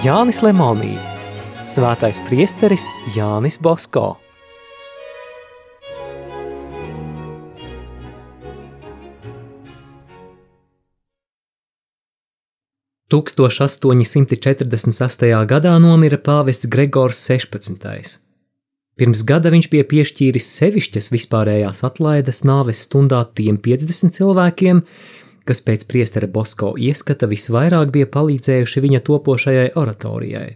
Jānis Lemonī, Svētais priesteris Jānis Bosko. Tūkstoš 846. gadā nomira pāvests Gregors 16. Pirms gada viņš bija piešķīris sevišķas vispārējās atlaides nāves stundā tiem 50 cilvēkiem, kas pēc priestera Bosko ieskata visvairāk bija palīdzējuši viņa topošajai oratorijai.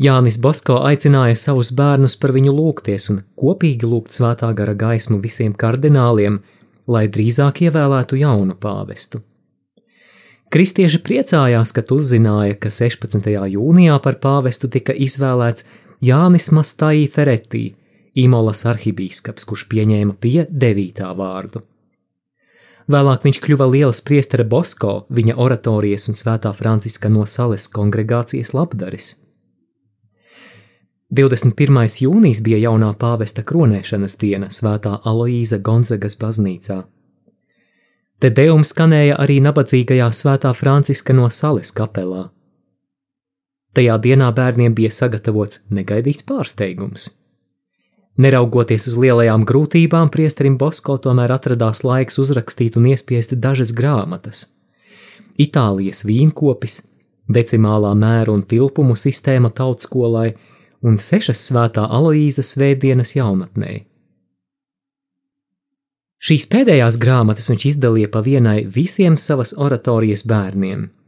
Jānis Bosko aicināja savus bērnus par viņu lūgties un kopīgi lūgt svētā gara gaismu visiem kardināliem, lai drīzāk ievēlētu jaunu pāvestu. Kristieši priecājās, kad uzzināja, ka 16. jūnijā par pāvestu tika izvēlēts Jānis Mastai Feretī, Imolas arhibīskaps, kurš pieņēma pie devītā vārdu. Vēlāk viņš kļuva liels priestera Bosko, viņa oratorijas un svētā Franciska no Sales kongregācijas labdaris. 21. jūnijas bija jaunā pāvesta kronēšanas diena svētā Aloīza Gonzagas baznīcā. Te deums skanēja arī nabadzīgajā svētā Franciska no Sales kapelā. Tajā dienā bērniem bija sagatavots negaidīts pārsteigums. Neraugoties uz lielajām grūtībām, priesterim Bosko tomēr atradās laiks uzrakstīt un iespiest dažas grāmatas. Itālijas vīnkopis, decimālā mēra un tilpumu sistēma tautskolai un sešas svētā Aloīza svētdienas jaunatnē. Šīs pēdējās grāmatas viņš izdalīja pa vienai visiem savas oratorijas bērniem –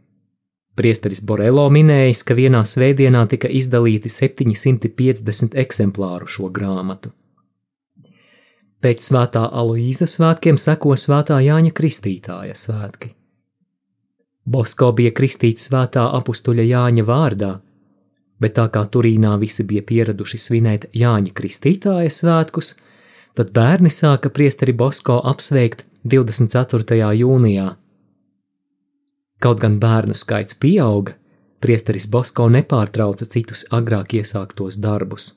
Priesteris Borelo minējis, ka vienā svētdienā tika izdalīti 750 eksemplāru šo grāmatu. Pēc svētā Aloīza svētkiem seko svētā Jāņa Kristītāja svētki. Bosko bija kristīts svētā apustuļa Jāņa vārdā, bet tā kā Turīnā visi bija pieraduši svinēt Jāņa Kristītāja svētkus, tad bērni sāka priesteri Bosko apsveikt 24. jūnijā Kaut gan bērnu skaits pieauga, priesteris Bosko nepārtrauca citus agrāk iesāktos darbus.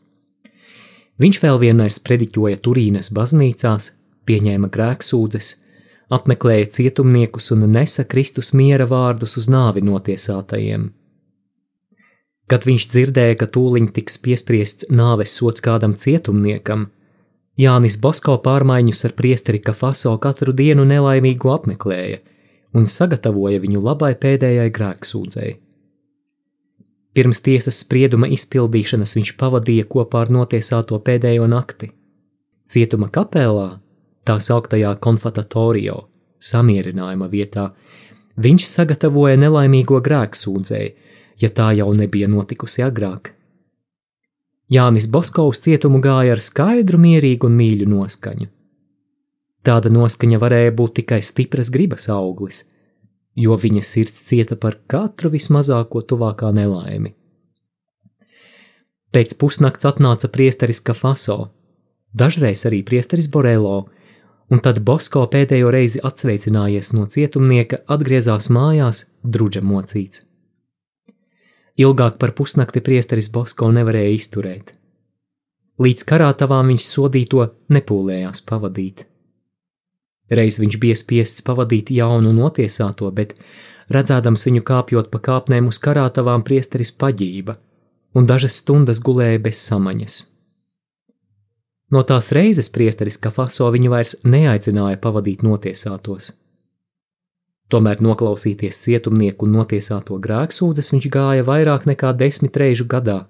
Viņš vēl vienais prediķoja Turīnas baznīcās, pieņēma grēksūdzes, apmeklēja cietumniekus un nesa Kristus miera vārdus uz nāvi notiesātajiem. Kad viņš dzirdēja, ka tūliņ tiks piespriests nāves sots kādam cietumniekam, Jānis Bosko pārmaiņus ar priesteri Kafaso katru dienu nelaimīgu apmeklēja – un sagatavoja viņu labai pēdējai grēksūdzēji. Pirms tiesas sprieduma izpildīšanas viņš pavadīja kopā ar notiesāto pēdējo nakti. Cietuma kapelā, tā sauktajā konfatatorio, samierinājuma vietā, viņš sagatavoja nelaimīgo grēksūdzēju, ja tā jau nebija notikusi agrāk. Jānis Boskovs cietumu gāja ar skaidru, mierīgu un mīļu noskaņu. Tāda noskaņa varēja būt tikai stipras gribas auglis, jo viņa sirds cieta par katru vismazāko tuvākā nelaimi. Pēc pusnakts atnāca priesteris Kafaso, dažreiz arī priesteris Borelo, un tad Bosko pēdējo reizi atsveicinājies no cietumnieka, atgriezās mājās, druģa mocīts. Ilgāk par pusnakti priesteris Bosko nevarēja izturēt. Līdz karātavām viņš sodīto nepūlējās pavadīt. Reiz viņš bija spiests pavadīt jaunu notiesāto, bet, redzēdams viņu kāpjot pa kāpnēm uz karātavām, priesteris paģība, un dažas stundas gulēja bez samaņas. No tās reizes priesteris Kafaso viņu vairs neaicināja pavadīt notiesātos. Tomēr noklausīties cietumnieku un notiesāto grēksūdzes viņš gāja vairāk nekā desmit reižu gadā.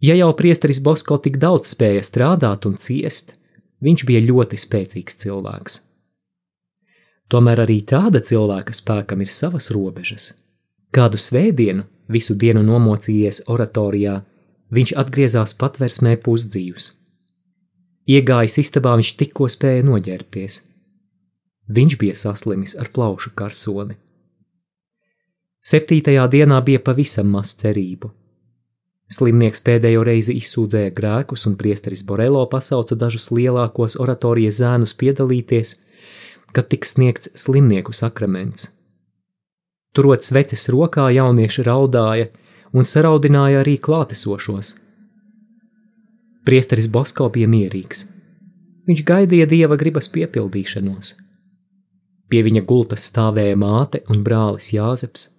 Ja jau priesteris Bosko tik daudz spēja strādāt un ciest, Viņš bija ļoti spēcīgs cilvēks. Tomēr arī tāda cilvēka spēkam ir savas robežas. Kādu svētdienu, visu dienu nomocījies oratorijā, viņš atgriezās patversmē pusdzīvs. Iegājis istabā viņš tikko spēja noģērbties. Viņš bija saslimis ar plaušu karsoni. Septītajā dienā bija pavisam maz cerību. Slimnieks pēdējo reizi izsūdzēja grēkus, un priesteris Borelo pasauca dažus lielākos oratorijas zēnus piedalīties, kad tiks sniegts slimnieku sakraments. Turot sveces rokā, jaunieši raudāja un saraudināja arī klātesošos. Priesteris Bosko bija mierīgs. Viņš gaidīja dieva gribas piepildīšanos. Pie viņa gultas stāvēja māte un brālis Jāzeps,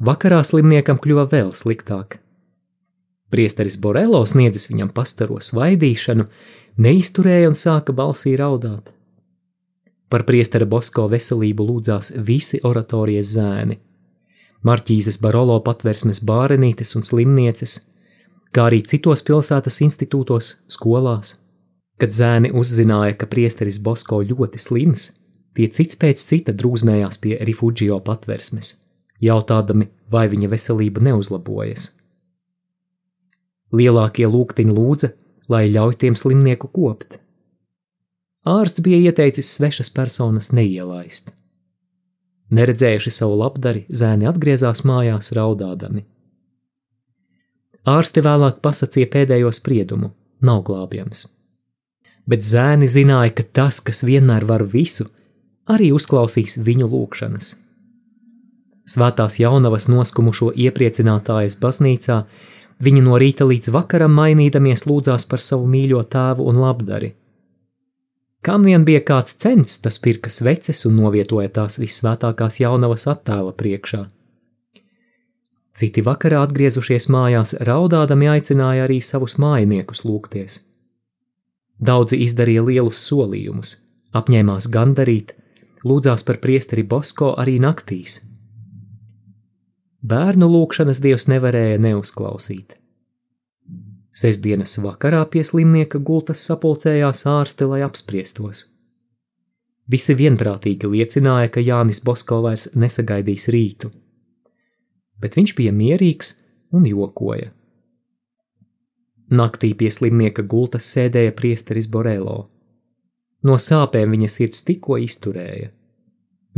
Vakarā slimniekam kļuva vēl sliktāk. Priesteris Borelo sniedzis viņam pastaro svaidīšanu, neizturēja un sāka balsī raudāt. Par priestera Bosko veselību lūdzās visi oratorijas zēni. Marķīzes Barolo patversmes bārenītes un slimnieces, kā arī citos pilsētas institūtos, skolās. Kad zēni uzzināja, ka priesteris Bosko ļoti slims, tie cits pēc cita drūzmējās pie Rifugio patversmes, jautādami, vai viņa veselība neuzlabojas. Lielākie lūgtiņi lūdza, lai ļauj tiem slimnieku kopt. Ārsts bija ieteicis svešas personas neielaist. Neredzējuši savu labdari, zēni atgriezās mājās raudādami. Ārsti vēlāk pasacīja pēdējo spriedumu - nav glābjams. Bet zēni zināja, ka tas, kas vienmēr var visu, arī uzklausīs viņu lūgšanas. Svētās jaunavas noskumušo iepriecinātājas baznīcā Viņi no rīta līdz vakaram mainīdamies lūdzās par savu mīļo tēvu un labdari. Kam vien bija kāds cents, tas pirka sveces un novietoja tās visvētākās jaunavas attēla priekšā. Citi vakarā atgriezušies mājās, raudādami aicināja arī savus mājiniekus lūgties. Daudzi izdarīja lielus solījumus, apņēmās gandarīt, lūdzās par priesteri Bosko arī naktīs, Bērnu lūgšanas dievs nevarēja neuzklausīt. Sesdienas vakarā pie slimnieka gultas sapulcējās ārsti, lai apspriestos. Visi vienprātīgi liecināja, ka Jānis Bosko vairs nesagaidīs rītu, bet viņš bija mierīgs un jokoja. Naktī pie slimnieka gultas sēdēja priesteris Borelo. No sāpēm viņa sirds tikko izturēja.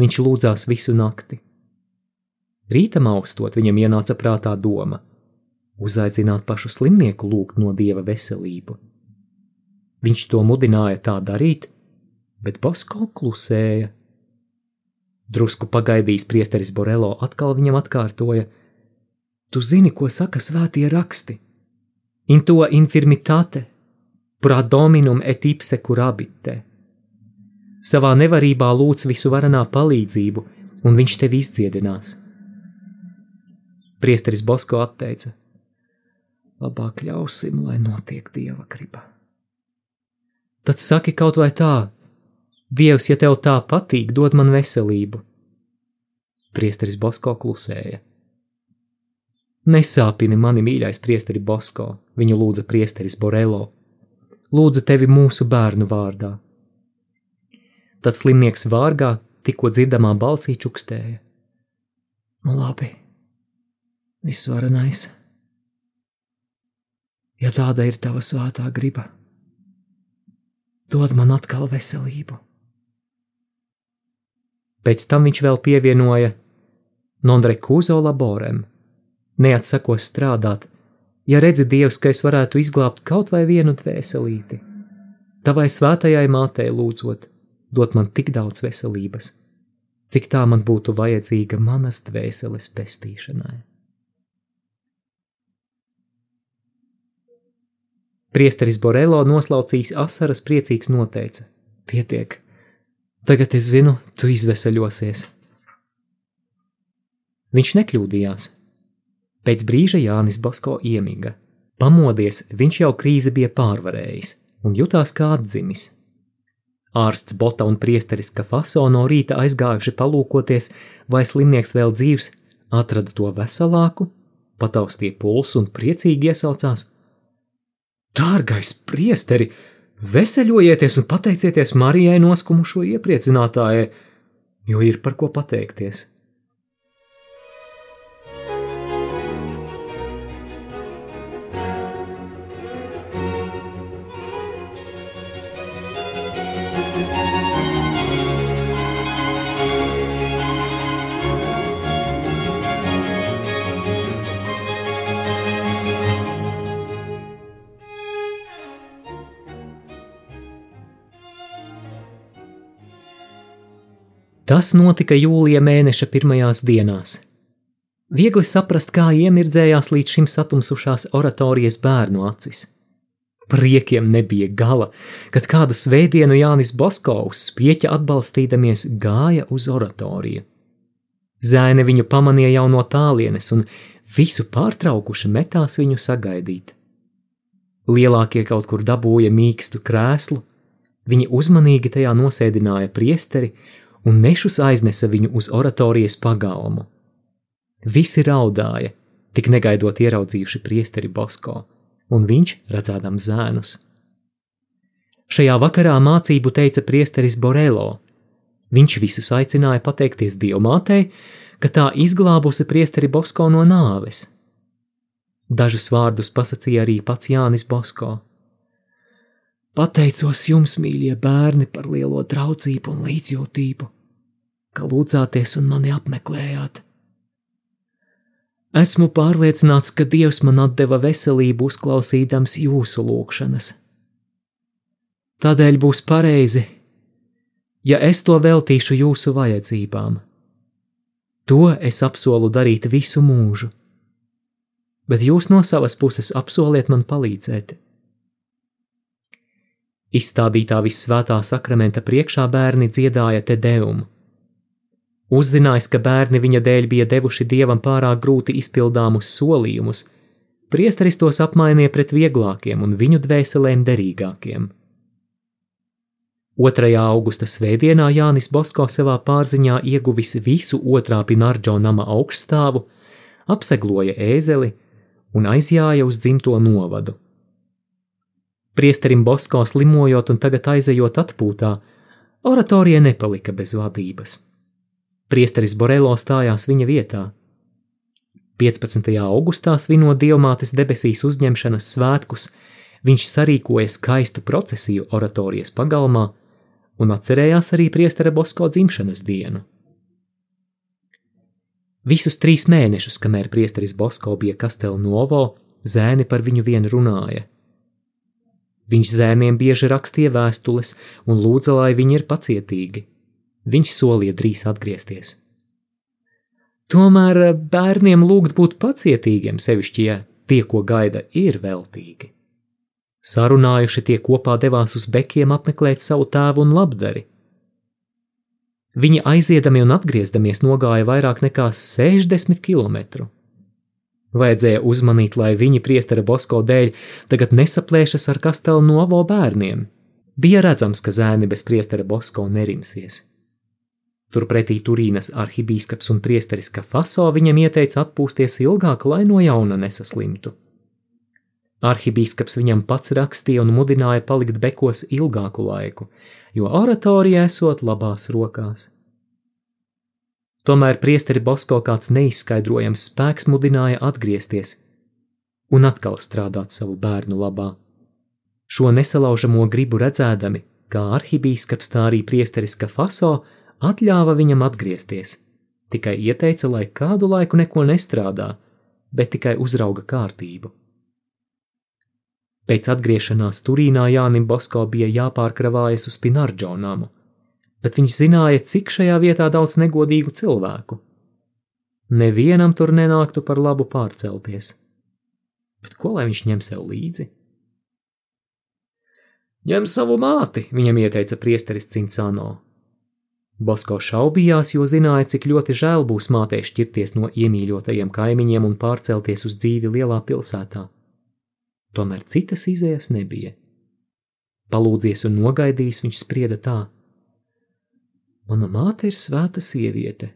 Viņš lūdzās visu nakti. Rītam augstot viņam ienāca prātā doma - uzaicināt pašu slimnieku lūgt no dieva veselību. Viņš to mudināja tā darīt, bet Bosko klusēja. Drusku pagaidījis priesteris Borelo atkal viņam atkārtoja: Tu zini, ko saka svētie raksti? In to infirmitate, pra dominum et ipse curabite. Savā nevarībā lūdz visu varenā palīdzību, un viņš tevi izdziedinās. Priesteris Bosko atteica: Labāk ļausim, lai notiek dieva griba. Tad saki kaut vai tā: Dievs, ja tev tā patīk, dod man veselību. Priesteris Bosko klusēja. Nesāpini mani, mīļais priesteri Bosko, viņu lūdza priesteris Borelo. Lūdzu tevi mūsu bērnu vārdā. Tad slimnieks vārgā tikko dzirdamā balsī čukstēja. Nu labi, visvarenais. Ja tāda ir tava svētā griba, dod man atkal veselību. Pēc tam viņš vēl pievienoja: Nondre Kūzo laborem, neatsakos strādāt, ja redzi Dievs, ka es varētu izglābt kaut vai vienu dvēselīti. Tavai svētajai mātei lūdzot, dot man tik daudz veselības, cik tā man būtu vajadzīga manas dvēseles pestīšanai. Priesteris Borelo noslaucījis asaras priecīgs noteica: Pietiek, tagad es zinu, tu izveseļosies. Viņš nekļūdījās. Pēc brīža Jānis Basko iemiga. Pamodies, viņš jau krīzi bija pārvarējis un jutās kā atdzimis. Ārsts Bota un priesteris Kafaso no rīta aizgājuši palūkoties, vai slimnieks vēl dzīvs, atrada to veselāku, pataustīja pulsu un priecīgi iesaucās: Dārgais priesteri, veseļojieties un pateicieties Marijai noskumušo iepriecinātājai, jo ir par ko pateikties. Tas notika jūlija mēneša pirmajās dienās. Viegli saprast, kā iemirdzējās līdz šim satumsušās oratorijas bērnu acis. Priekiem nebija gala, kad kādu svētdienu Jānis Boskovs spieķa atbalstīdamies gāja uz oratoriju. Zēne viņu pamanīja jau no tālienes un visu pārtraukuši metās viņu sagaidīt. Lielākie kaut kur dabūja mīkstu krēslu, viņi uzmanīgi tajā nosēdināja priesteri un nešus aiznesa viņu uz oratorijas pagalmu. Visi raudāja, tik negaidot ieraudzījuši priesteri Bosko, un viņš redzādam zēnus. Šajā vakarā mācību teica priesteris Borelo. Viņš visus aicināja pateikties Dievmātei, ka tā izglābusi priesteri Bosko no nāves. Dažus vārdus pasakīja arī pats Jānis Bosko. Pateicos jums, mīļie bērni, par lielo draudzību un līdzjūtību, ka lūdzāties un mani apmeklējāt. Esmu pārliecināts, ka Dievs man deva veselību uzklausīdams jūsu lūgšanas. Tādēļ būs pareizi, ja es to veltīšu jūsu vajadzībām. To es apsolu darīt visu mūžu, bet jūs no savas puses apsoliet man palīdzēt. Izstādītā visvētā sakramenta priekšā bērni dziedāja te deumu. Uzzinājis, ka bērni viņa dēļ bija devuši dievam pārāk grūti izpildāmus solījumus, priesteris tos apmainīja pret vieglākiem un viņu dvēselēm derīgākiem. 2. augusta svētdienā Jānis Bosko savā pārziņā ieguvis visu otrā Pinardžo nama augststāvu, apsegloja ēzeli un aizjāja uz dzimto novadu. Priesterim Bosko slimojot un tagad aizejot atpūtā, oratorija nepalika bez vadības. Priesteris Borelo stājās viņa vietā. 15. augustā svinot Dievmātes debesīs uzņemšanas svētkus, viņš sarīkoja skaistu procesiju oratorijas pagalmā un atcerējās arī priestera Bosko dzimšanas dienu. Visus trīs mēnešus, kamēr priesteris Bosko bija Kastel Novo, zēni par viņu vien runāja. Viņš zēniem bieži rakstīja vēstules un lūdza, lai viņi ir pacietīgi. Viņš solīja drīz atgriezties. Tomēr bērniem lūgt būt pacietīgiem, sevišķi, ja tie, ko gaida, ir veltīgi. Sarunājuši tie kopā devās uz bekiem apmeklēt savu tēvu un labdari. Viņi aiziedami un atgriežamies nogāja vairāk nekā 60 km. Vajadzēja uzmanīt, lai viņi priestera Bosko dēļ tagad nesaplēšas ar kastelu novo bērniem. Bija redzams, ka zēni bez priestera Bosko nerimsies. Turpretī Turīnas arhibīskaps un priesteris Kafaso viņam ieteica atpūsties ilgāk, lai no jauna nesaslimtu. Arhibīskaps viņam pats rakstīja un mudināja palikt bekos ilgāku laiku, jo oratorija esot labās rokās. Tomēr priesteri Bosko kāds neizskaidrojams spēks mudināja atgriezties un atkal strādāt savu bērnu labā. Šo nesalaužamo gribu redzēdami, kā arhibīskaps tā arī priesteris Kafaso atļāva viņam atgriezties, tikai ieteica, lai kādu laiku neko nestrādā, bet tikai uzrauga kārtību. Pēc atgriešanās Turīnā Jānim Bosko bija jāpārkravājas uz Pinardžo namu, bet viņš zināja, cik šajā vietā daudz negodīgu cilvēku. Nevienam tur nenāktu par labu pārcelties. Bet ko lai viņš ņem sev līdzi? Ņem savu māti, viņam ieteica priesteris Cincāno. Bosko šaubījās, jo zināja, cik ļoti žēl būs mātei šķirties no iemīļotajiem kaimiņiem un pārcelties uz dzīvi lielā pilsētā. Tomēr citas izējas nebija. Palūdzies un nogaidījis, viņš sprieda tā: Mana māte ir svēta sieviete.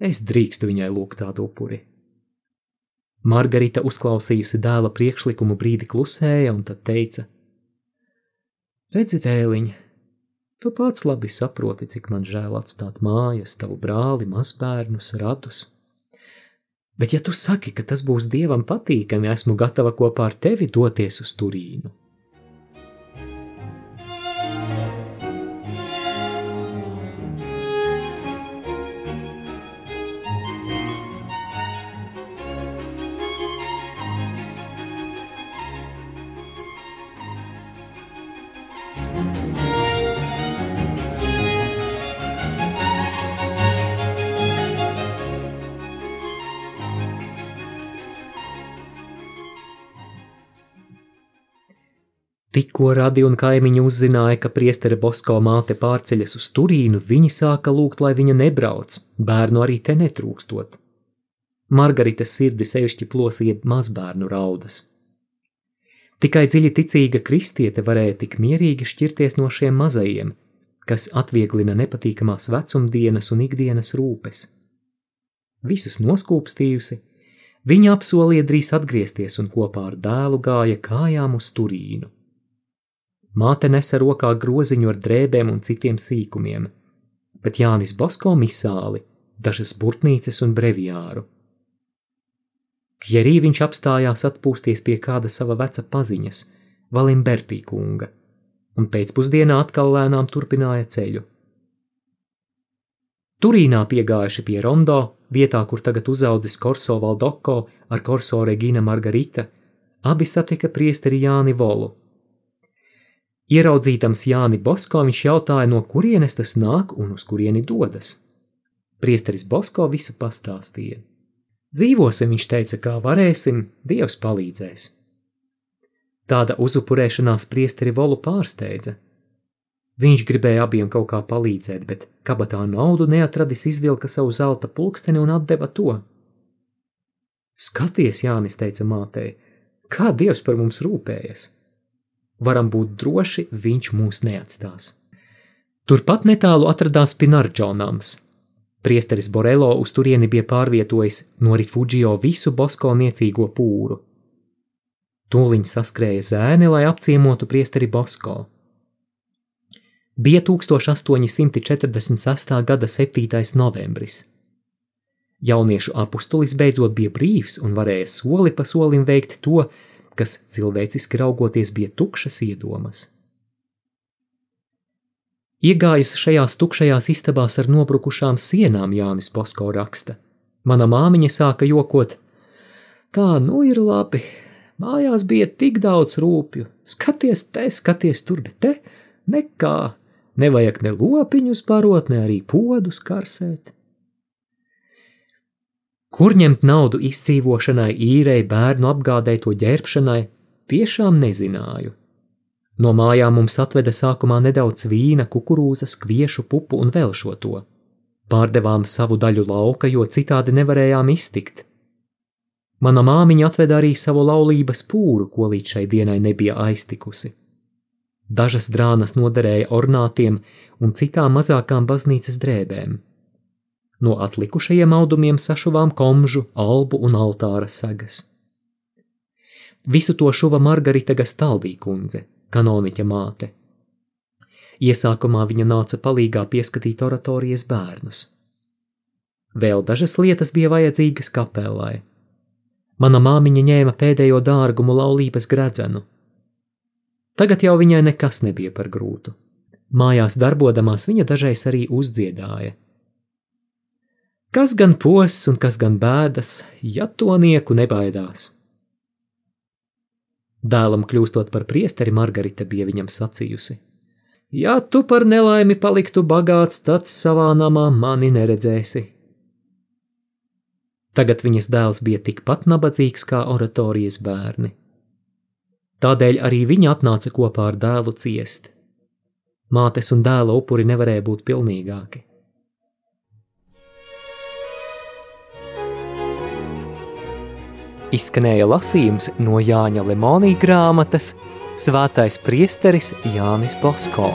Es drīkstu viņai lūgt tādu upuri. Margarita uzklausījusi dēla priekšlikumu brīdi klusēja un tad teica: Redzi, tēliņa, Tu pats labi saproti, cik man žēl atstāt mājas, tavu brāli, mazbērnus, radus. Bet, ja tu saki, ka tas būs dievam patīkami, esmu gatava kopā ar tevi doties uz Turīnu. Tikko radi un kaimiņi uzzināja, ka priestera Bosko māte pārceļas uz Turīnu, viņi sāka lūgt, lai viņa nebrauc, bērnu arī te netrūkstot. Margaritas sirdi sevišķi plosīja mazbērnu raudas. Tikai dziļi ticīga kristiete varēja tik mierīgi šķirties no šiem mazajiem, kas atvieglina nepatīkamās vecumdienas un ikdienas rūpes. Visus noskūpstījusi, viņa apsolīja drīz atgriezties un kopā ar dēlu gāja kājām uz Turīnu. Māte nesa rokā groziņu ar drēbēm un citiem sīkumiem, bet Jānis Bosko misāli, dažas burtnīcas un breviāru. Kjerī viņš apstājās atpūsties pie kāda sava veca paziņas, Valimbertī kunga, un pēcpusdienā atkal lēnām turpināja ceļu. Turīnā piegājuši pie Rondo, vietā, kur tagad uzaudzis Korso Valdoko ar Korso Regina Margarita, abi satika priesteri Jāni Volu Ieraudzītams Jāni Bosko, viņš jautāja, no kurienes tas nāk un uz kurieni dodas. Priesteris Bosko visu pastāstīja. Dzīvosim, viņš teica, kā varēsim, Dievs palīdzēs. Tāda uzupurēšanās priesteri Volu pārsteidza. Viņš gribēja abiem kaut kā palīdzēt, bet kabatā naudu neatradis, izvilka savu zelta pulksteni un atdeva to. Skaties, Jānis teica mātei, kā Dievs par mums rūpējas! Varam būt droši, viņš mūs neatstās. Turpat netālu atradās Pinardžonams. Priesteris Borelo uz turieni bija pārvietojis no Rifugio visu Bosko niecīgo pūru. Tūliņ saskrēja zēni, lai apciemotu priesteri Bosko. Bija 1846. gada 7. novembris. Jauniešu apustulis beidzot bija brīvs un varēja soli pa solim veikt to, kas cilvēciski raugoties bija tukšas iedomas. Iegājusi šajās tukšajās istabās ar nobrukušām sienām, Jānis Bosko raksta. Mana māmiņa sāka jokot: Tā nu ir labi, mājās bija tik daudz rūpju, skaties te, skaties tur, bet te nekā, nevajag ne lopiņus barot, ne arī podus karsēt. Kur ņemt naudu izdzīvošanai, īrei, bērnu apgādai, to ģērbšanai, tiešām nezināju. No mājām mums atveda sākumā nedaudz vīna, kukurūzas, kviešu pupu un vēl šo to. Pārdevām savu daļu lauka, jo citādi nevarējām iztikt. Mana māmiņa atveda arī savu laulības pūru, ko līdz šai dienai nebija aiztikusi. Dažas drānas noderēja ornātiem un citām mazākām baznīcas drēbēm. No atlikušajiem audumiem sašuvām komžu, albu un altāra sagas. Visu to šuva Margarita Gastaldī kundze, kanoniķa māte. Iesākumā viņa nāca palīgā pieskatīt oratorijas bērnus. Vēl dažas lietas bija vajadzīgas kapelai. Mana māmiņa ņēma pēdējo dārgumu laulības gredzenu. Tagad jau viņai nekas nebija par grūtu. Mājās darbodamās viņa dažreiz arī uzdziedāja – Kas gan posts un kas gan bēdas, ja to nieku nebaidās? Dēlam kļūstot par priesteri, Margarita bija viņam sacījusi: Ja tu par nelaimi paliktu bagāts, tad savā namā mani neredzēsi. Tagad viņas dēls bija tikpat nabadzīgs kā oratorijas bērni. Tādēļ arī viņa atnāca kopā ar dēlu ciest. Mātes un dēla upuri nevarēja būt pilnīgāki. Izskanēja lasījums no Jāņa Lemonija grāmatas Svētais priesteris Jānis Bosko.